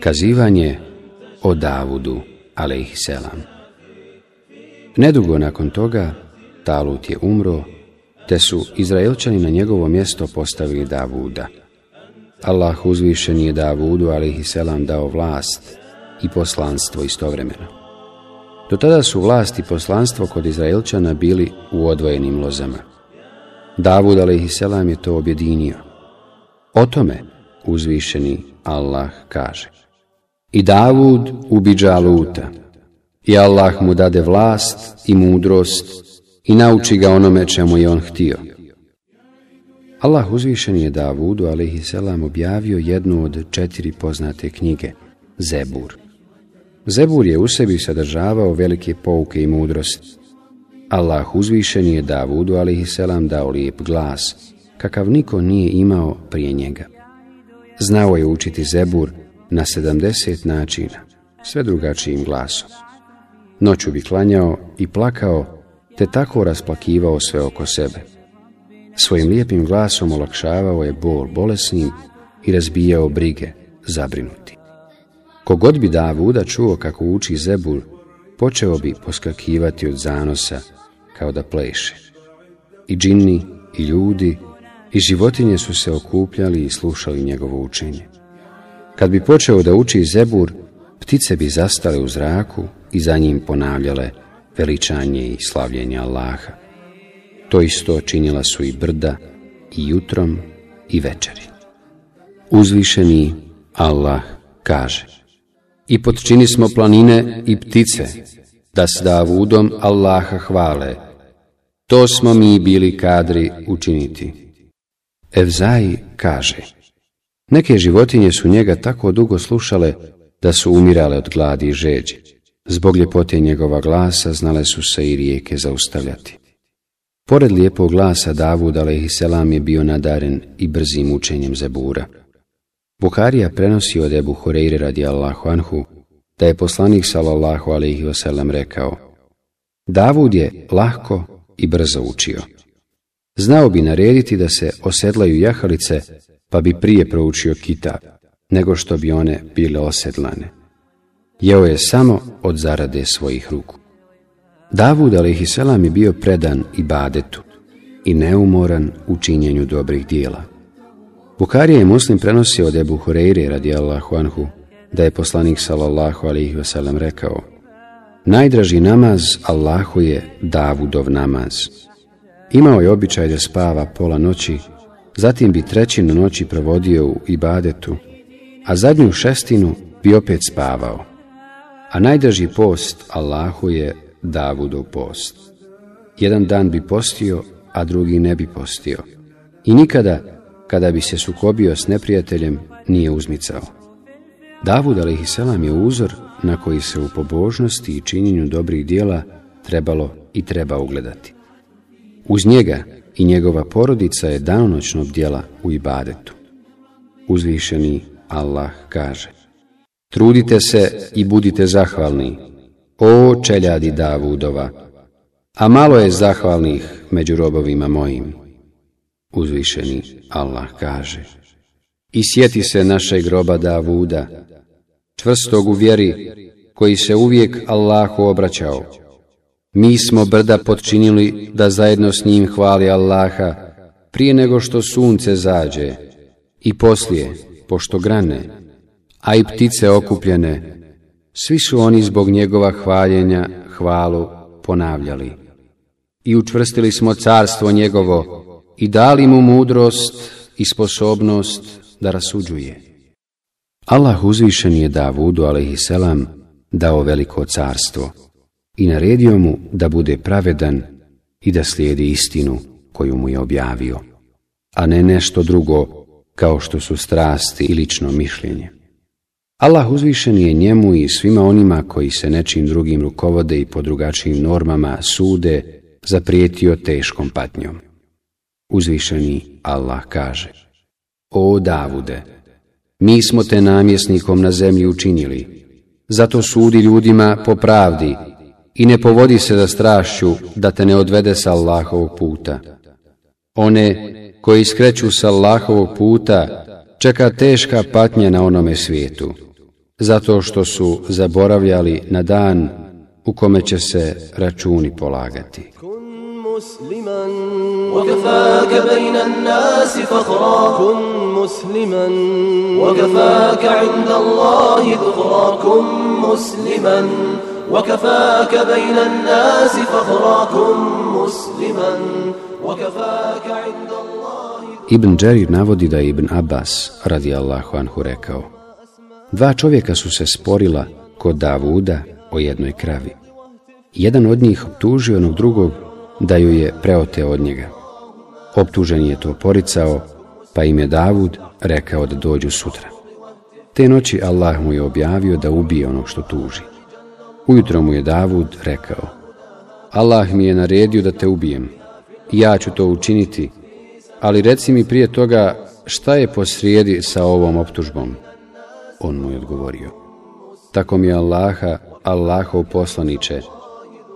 Kazivanje o Davudu, selam. Nedugo nakon toga Talut je umro, te su Izraelčani na njegovo mjesto postavili Davuda. Allah uzvišen je Davudu, selam dao vlast i poslanstvo istovremeno. Do tada su vlast i poslanstvo kod Izraelčana bili u odvojenim lozama. Davud, Selam je to objedinio. O tome uzvišeni Allah kaže. I Davud ubiđa Aluta, I Allah mu dade vlast i mudrost i nauči ga onome čemu je on htio. Allah uzvišen je Davudu, Selam objavio jednu od četiri poznate knjige, Zebur. Zebur je u sebi sadržavao velike pouke i mudrost. Allah uzvišen je Davudu, Selam dao lijep glas, kakav niko nije imao prije njega. Znao je učiti zebur na 70 načina, sve drugačijim glasom. Noću bi klanjao i plakao, te tako rasplakivao sve oko sebe. Svojim lijepim glasom olakšavao je bol bolesnim i razbijao brige, zabrinuti. Kogod bi Davuda čuo kako uči zebur, počeo bi poskakivati od zanosa kao da pleše. I džinni i ljudi i životinje su se okupljali i slušali njegovo učenje. Kad bi počeo da uči Zebur, ptice bi zastale u zraku i za njim ponavljale veličanje i slavljenje Allaha. To isto činila su i brda, i jutrom, i večeri. Uzvišeni Allah kaže I potčini smo planine i ptice, da s davudom Allaha hvale. To smo mi bili kadri učiniti. Evzai kaže Neke životinje su njega tako dugo slušale da su umirale od gladi i žeđe. Zbog ljepote njegova glasa znale su se i rijeke zaustavljati. Pored lijepog glasa Davud selam je bio nadaren i brzim učenjem Zebura. Bukharija prenosi od Ebu Horeire radi Allahu Anhu da je poslanik sallallahu alaihi rekao Davud je lahko i brzo učio. Znao bi narediti da se osedlaju jahalice, pa bi prije proučio kita, nego što bi one bile osedlane. Jeo je samo od zarade svojih ruku. Davud a.s. je bio predan i badetu i neumoran u činjenju dobrih dijela. Bukarija je muslim prenosio od Ebu Hureyre radi Allahu anhu da je poslanik sallallahu alaihi rekao Najdraži namaz Allahu je Davudov namaz. Imao je običaj da spava pola noći, zatim bi trećinu noći provodio u ibadetu, a zadnju šestinu bi opet spavao. A najdrži post Allahu je Davudov post. Jedan dan bi postio, a drugi ne bi postio. I nikada, kada bi se sukobio s neprijateljem, nije uzmicao. Davud a.s. je uzor na koji se u pobožnosti i činjenju dobrih dijela trebalo i treba ugledati. Uz njega i njegova porodica je danonoćno dijela u ibadetu. Uzvišeni Allah kaže Trudite se i budite zahvalni, o čeljadi Davudova, a malo je zahvalnih među robovima mojim. Uzvišeni Allah kaže I sjeti se našeg groba Davuda, čvrstog u vjeri, koji se uvijek Allahu obraćao mi smo brda počinili da zajedno s njim hvali Allaha prije nego što sunce zađe i poslije, pošto grane, a i ptice okupljene, svi su oni zbog njegova hvaljenja hvalu ponavljali. I učvrstili smo carstvo njegovo i dali mu mudrost i sposobnost da rasuđuje. Allah uzvišen je Davudu, selam, dao veliko carstvo i naredio mu da bude pravedan i da slijedi istinu koju mu je objavio, a ne nešto drugo kao što su strasti i lično mišljenje. Allah uzvišen je njemu i svima onima koji se nečim drugim rukovode i po drugačijim normama sude zaprijetio teškom patnjom. Uzvišeni Allah kaže O Davude, mi smo te namjesnikom na zemlji učinili, zato sudi ljudima po pravdi i ne povodi se za strašću da te ne odvede sa Allahovog puta. One koji skreću sa Allahovog puta čeka teška patnja na onome svijetu, zato što su zaboravljali na dan u kome će se računi polagati. وكفاك بين الناس مسلما وكفاك عند الله Ibn جرير navodi da je Ibn Abbas, radi Allahu anhu, rekao Dva čovjeka su se sporila kod Davuda o jednoj kravi. Jedan od njih optužio onog drugog da ju je preoteo od njega. Optužen je to poricao, pa im je Davud rekao da dođu sutra. Te noći Allah mu je objavio da ubije onog što tuži. Ujutro mu je Davud rekao, Allah mi je naredio da te ubijem. Ja ću to učiniti, ali reci mi prije toga šta je posrijedi sa ovom optužbom? On mu je odgovorio, tako mi je Allaha, Allahov poslaniče.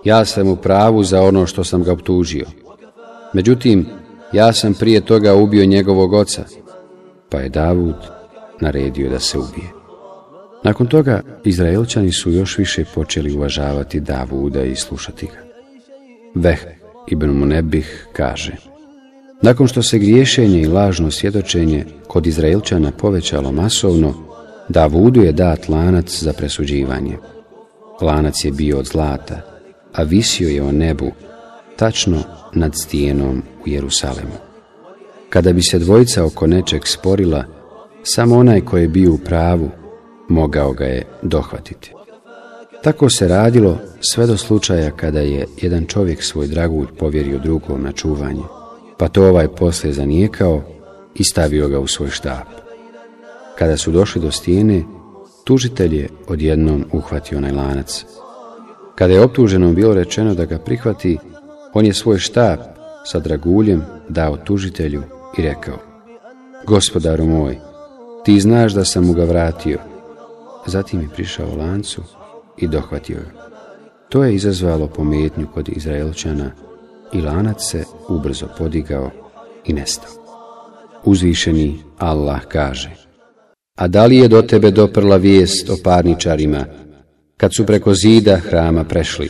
Ja sam u pravu za ono što sam ga optužio. Međutim, ja sam prije toga ubio njegovog oca, pa je Davud naredio da se ubije. Nakon toga, Izraelčani su još više počeli uvažavati Davuda i slušati ga. Veh ibn Munebih kaže Nakon što se griješenje i lažno svjedočenje kod Izraelčana povećalo masovno, Davudu je dat lanac za presuđivanje. Lanac je bio od zlata, a visio je o nebu, tačno nad stijenom u Jerusalemu. Kada bi se dvojica oko nečeg sporila, samo onaj koji je bio u pravu mogao ga je dohvatiti. Tako se radilo sve do slučaja kada je jedan čovjek svoj dragulj povjerio drugom na čuvanje, pa to ovaj poslije zanijekao i stavio ga u svoj štab. Kada su došli do stijene, tužitelj je odjednom uhvatio onaj lanac. Kada je optuženom bilo rečeno da ga prihvati, on je svoj štab sa draguljem dao tužitelju i rekao Gospodaru moj, ti znaš da sam mu ga vratio, Zatim je prišao lancu i dohvatio je. To je izazvalo pometnju kod Izraelčana i lanac se ubrzo podigao i nestao. Uzvišeni Allah kaže A da li je do tebe doprla vijest o parničarima, kad su preko zida hrama prešli?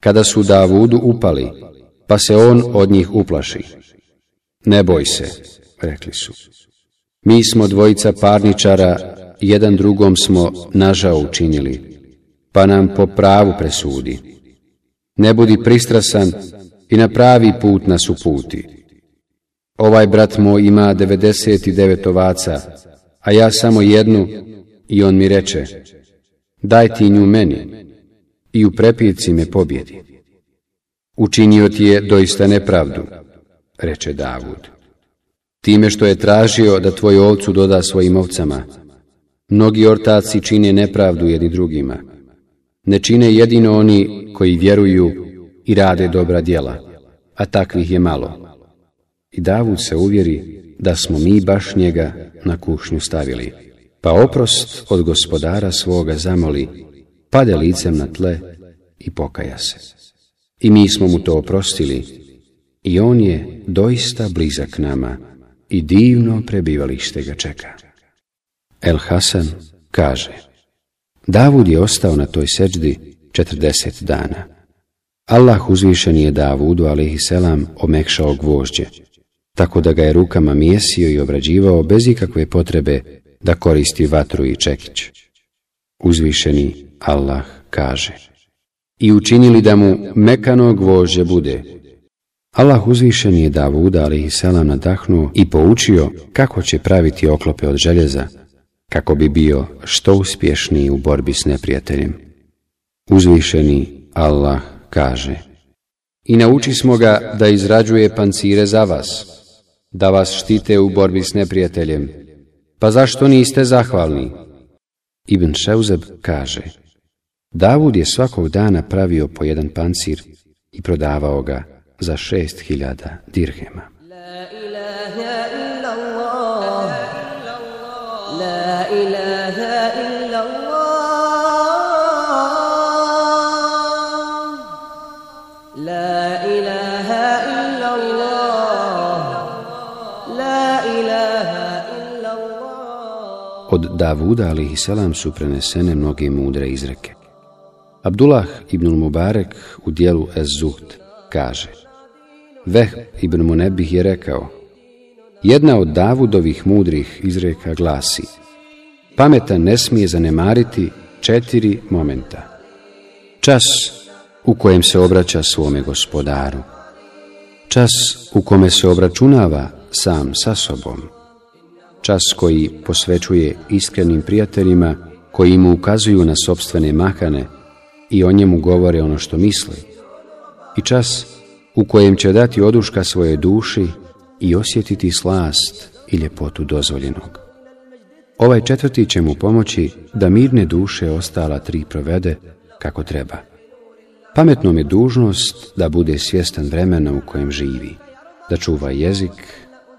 Kada su Davudu upali, pa se on od njih uplaši. Ne boj se, rekli su. Mi smo dvojica parničara jedan drugom smo nažao učinili, pa nam po pravu presudi. Ne budi pristrasan i na pravi put nas uputi. Ovaj brat moj ima 99 ovaca, a ja samo jednu i on mi reče, daj ti nju meni i u prepirci me pobjedi. Učinio ti je doista nepravdu, reče Davud, time što je tražio da tvoju ovcu doda svojim ovcama, Mnogi ortaci čine nepravdu jedni drugima. Ne čine jedino oni koji vjeruju i rade dobra djela, a takvih je malo. I Davud se uvjeri da smo mi baš njega na kušnju stavili. Pa oprost od gospodara svoga zamoli, pade licem na tle i pokaja se. I mi smo mu to oprostili i on je doista blizak nama i divno prebivalište ga čeka. El Hasan kaže Davud je ostao na toj seđdi 40 dana. Allah uzvišen je Davudu, i selam, omekšao gvožđe, tako da ga je rukama mijesio i obrađivao bez ikakve potrebe da koristi vatru i čekić. Uzvišeni Allah kaže I učinili da mu mekano gvožđe bude. Allah uzvišen je Davuda, alaihi selam, nadahnuo i poučio kako će praviti oklope od željeza, kako bi bio što uspješniji u borbi s neprijateljem. Uzvišeni Allah kaže I nauči smo ga da izrađuje pancire za vas, da vas štite u borbi s neprijateljem, pa zašto niste zahvalni? Ibn Šeuzeb kaže Davud je svakog dana pravio po jedan pancir i prodavao ga za šest hiljada dirhema. إله إلا الله لا Od Davuda su prenesene mnoge mudre izreke. Abdullah ibn Mubarek u dijelu Ez-Zuhd kaže Veh ibn Munebih je rekao Jedna od Davudovih mudrih izreka glasi pametan ne smije zanemariti četiri momenta. Čas u kojem se obraća svome gospodaru. Čas u kome se obračunava sam sa sobom. Čas koji posvećuje iskrenim prijateljima koji mu ukazuju na sobstvene mahane i o njemu govore ono što misli. I čas u kojem će dati oduška svoje duši i osjetiti slast i ljepotu dozvoljenog. Ovaj četvrti će mu pomoći da mirne duše ostala tri provede kako treba. Pametnom je dužnost da bude svjestan vremena u kojem živi, da čuva jezik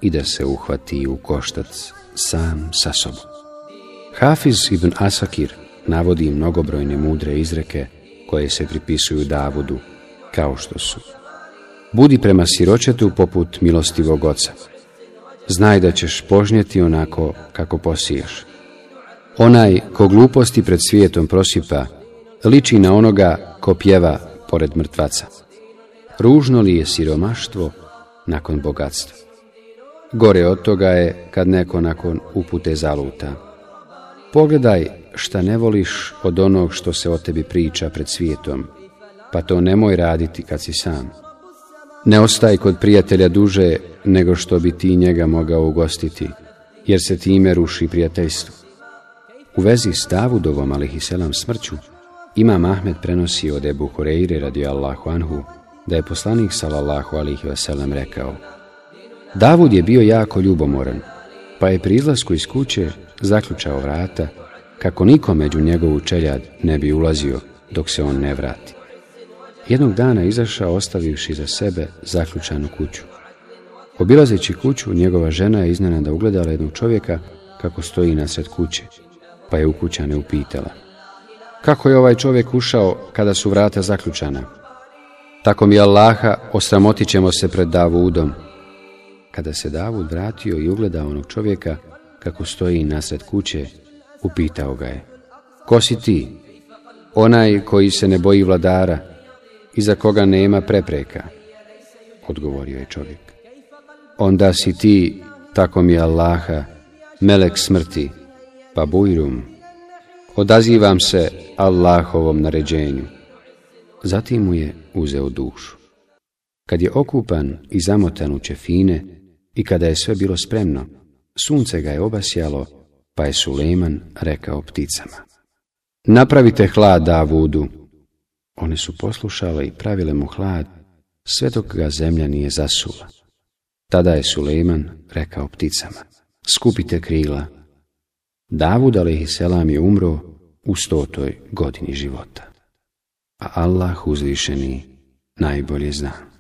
i da se uhvati u koštac sam sa sobom. Hafiz ibn Asakir navodi mnogobrojne mudre izreke koje se pripisuju Davudu, kao što su Budi prema siročetu poput milostivog oca, znaj da ćeš požnjeti onako kako posiješ. Onaj ko gluposti pred svijetom prosipa, liči na onoga ko pjeva pored mrtvaca. Ružno li je siromaštvo nakon bogatstva? Gore od toga je kad neko nakon upute zaluta. Pogledaj šta ne voliš od onog što se o tebi priča pred svijetom, pa to nemoj raditi kad si sam. Ne ostaj kod prijatelja duže nego što bi ti njega mogao ugostiti, jer se time ruši prijateljstvo. U vezi s Davudovom, selam smrću, Imam Ahmed prenosi od Ebu Hureyre radi Allahu Anhu da je poslanik salallahu alihi vaselam rekao Davud je bio jako ljubomoran, pa je pri izlasku iz kuće zaključao vrata kako niko među njegovu čeljad ne bi ulazio dok se on ne vrati. Jednog dana izašao ostavivši za sebe zaključanu kuću. Obilazeći kuću, njegova žena je iznenada ugledala jednog čovjeka kako stoji nasred kuće, pa je u ne upitala. Kako je ovaj čovjek ušao kada su vrata zaključana? Tako mi Allaha, osramotit ćemo se pred Davudom. Kada se Davud vratio i ugledao onog čovjeka kako stoji nasred kuće, upitao ga je. Ko si ti? Onaj koji se ne boji vladara, i za koga nema prepreka, odgovorio je čovjek. Onda si ti, tako mi Allaha, melek smrti, pa bujrum. Odazivam se Allahovom naređenju. Zatim mu je uzeo dušu. Kad je okupan i zamotan u čefine i kada je sve bilo spremno, sunce ga je obasjalo, pa je Suleiman rekao pticama. Napravite hlad Davudu, one su poslušale i pravile mu hlad, sve dok ga zemlja nije zasula. Tada je Sulejman rekao pticama, skupite krila. Davud selam je umro u stotoj godini života. A Allah uzvišeni najbolje zna.